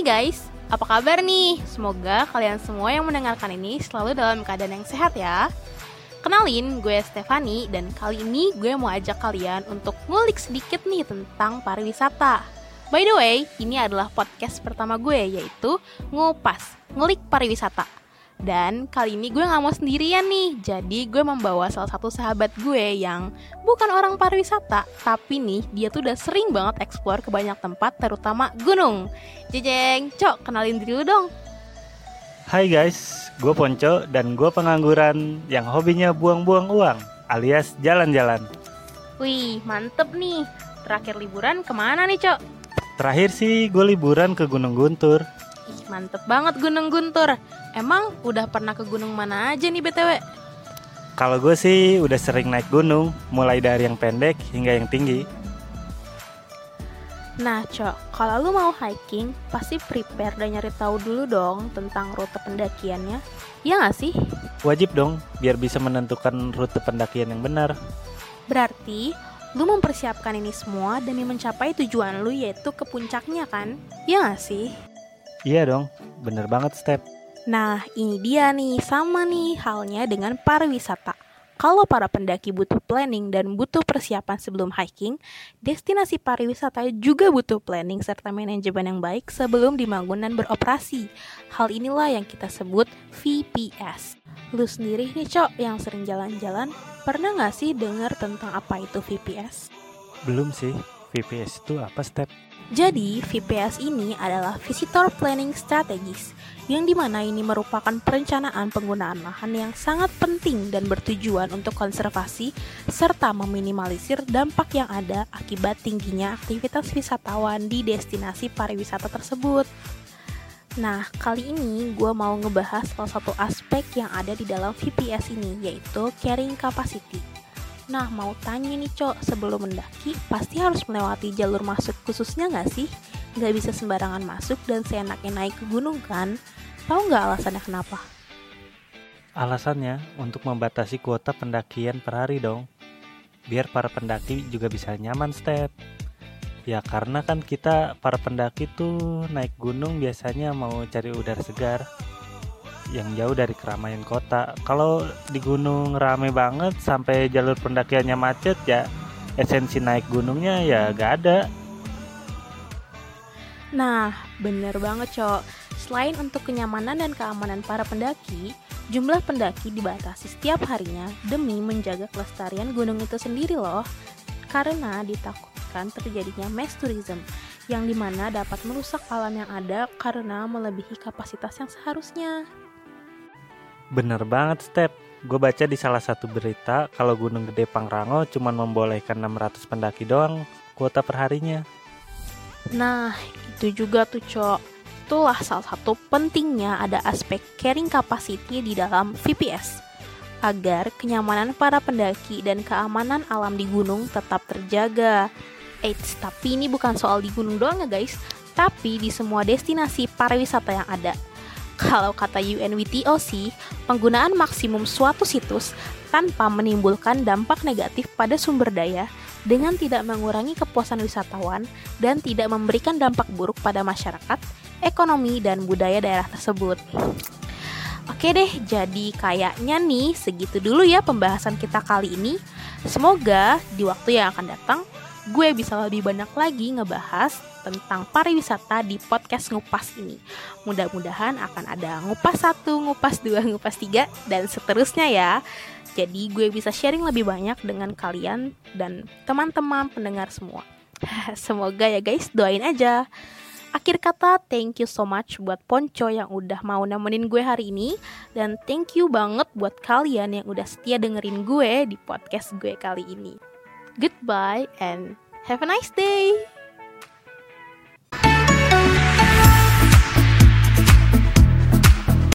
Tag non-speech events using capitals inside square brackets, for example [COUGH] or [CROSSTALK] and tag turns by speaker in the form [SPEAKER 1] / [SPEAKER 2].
[SPEAKER 1] Hai guys, apa kabar nih? Semoga kalian semua yang mendengarkan ini selalu dalam keadaan yang sehat ya. Kenalin, gue Stefani dan kali ini gue mau ajak kalian untuk ngulik sedikit nih tentang pariwisata. By the way, ini adalah podcast pertama gue yaitu Ngupas, Ngulik Pariwisata. Dan kali ini gue gak mau sendirian nih. Jadi gue membawa salah satu sahabat gue yang bukan orang pariwisata. Tapi nih dia tuh udah sering banget eksplor ke banyak tempat terutama gunung. Jejeng, Cok kenalin diri lu dong.
[SPEAKER 2] Hai guys, gue Ponco dan gue pengangguran yang hobinya buang-buang uang alias jalan-jalan.
[SPEAKER 1] Wih mantep nih. Terakhir liburan ke mana nih Cok?
[SPEAKER 2] Terakhir sih gue liburan ke Gunung Guntur
[SPEAKER 1] mantep banget Gunung Guntur Emang udah pernah ke gunung mana aja nih BTW?
[SPEAKER 2] Kalau gue sih udah sering naik gunung, mulai dari yang pendek hingga yang tinggi.
[SPEAKER 1] Nah, Cok, kalau lu mau hiking, pasti prepare dan nyari tahu dulu dong tentang rute pendakiannya. Iya nggak sih?
[SPEAKER 2] Wajib dong, biar bisa menentukan rute pendakian yang benar.
[SPEAKER 1] Berarti, lu mempersiapkan ini semua demi mencapai tujuan lu yaitu ke puncaknya kan? Iya nggak sih?
[SPEAKER 2] Iya dong, bener banget Step.
[SPEAKER 1] Nah, ini dia nih, sama nih halnya dengan pariwisata. Kalau para pendaki butuh planning dan butuh persiapan sebelum hiking, destinasi pariwisata juga butuh planning serta manajemen yang baik sebelum dibangun dan beroperasi. Hal inilah yang kita sebut VPS. Lu sendiri nih, Cok, yang sering jalan-jalan, pernah nggak sih dengar tentang apa itu VPS?
[SPEAKER 2] Belum sih, VPS itu apa Step?
[SPEAKER 1] Jadi, VPS ini adalah Visitor Planning Strategies, yang di mana ini merupakan perencanaan penggunaan lahan yang sangat penting dan bertujuan untuk konservasi, serta meminimalisir dampak yang ada akibat tingginya aktivitas wisatawan di destinasi pariwisata tersebut. Nah, kali ini gue mau ngebahas salah satu aspek yang ada di dalam VPS ini, yaitu carrying capacity. Nah, mau tanya nih Cok, sebelum mendaki, pasti harus melewati jalur masuk khususnya nggak sih? Nggak bisa sembarangan masuk dan seenaknya naik ke gunung kan? Tahu nggak alasannya kenapa?
[SPEAKER 2] Alasannya untuk membatasi kuota pendakian per hari dong. Biar para pendaki juga bisa nyaman Step. Ya karena kan kita para pendaki tuh naik gunung biasanya mau cari udara segar yang jauh dari keramaian kota. Kalau di gunung rame banget sampai jalur pendakiannya macet ya esensi naik gunungnya ya gak ada.
[SPEAKER 1] Nah, bener banget cok. Selain untuk kenyamanan dan keamanan para pendaki, jumlah pendaki dibatasi setiap harinya demi menjaga kelestarian gunung itu sendiri loh. Karena ditakutkan terjadinya mass tourism, yang di mana dapat merusak alam yang ada karena melebihi kapasitas yang seharusnya.
[SPEAKER 2] Bener banget Step. Gue baca di salah satu berita kalau Gunung Gede Pangrango cuma membolehkan 600 pendaki doang kuota perharinya.
[SPEAKER 1] Nah itu juga tuh cok. Itulah salah satu pentingnya ada aspek carrying capacity di dalam VPS Agar kenyamanan para pendaki dan keamanan alam di gunung tetap terjaga. Eits, tapi ini bukan soal di gunung doang ya guys. Tapi di semua destinasi pariwisata yang ada kalau kata UNWTO sih, penggunaan maksimum suatu situs tanpa menimbulkan dampak negatif pada sumber daya dengan tidak mengurangi kepuasan wisatawan dan tidak memberikan dampak buruk pada masyarakat, ekonomi, dan budaya daerah tersebut. Oke deh, jadi kayaknya nih segitu dulu ya pembahasan kita kali ini. Semoga di waktu yang akan datang gue bisa lebih banyak lagi ngebahas tentang pariwisata di podcast Ngupas ini. Mudah-mudahan akan ada Ngupas 1, Ngupas 2, Ngupas 3, dan seterusnya ya. Jadi gue bisa sharing lebih banyak dengan kalian dan teman-teman pendengar semua. [LAUGHS] Semoga ya guys, doain aja. Akhir kata, thank you so much buat Ponco yang udah mau nemenin gue hari ini Dan thank you banget buat kalian yang udah setia dengerin gue di podcast gue kali ini Goodbye and have a nice day.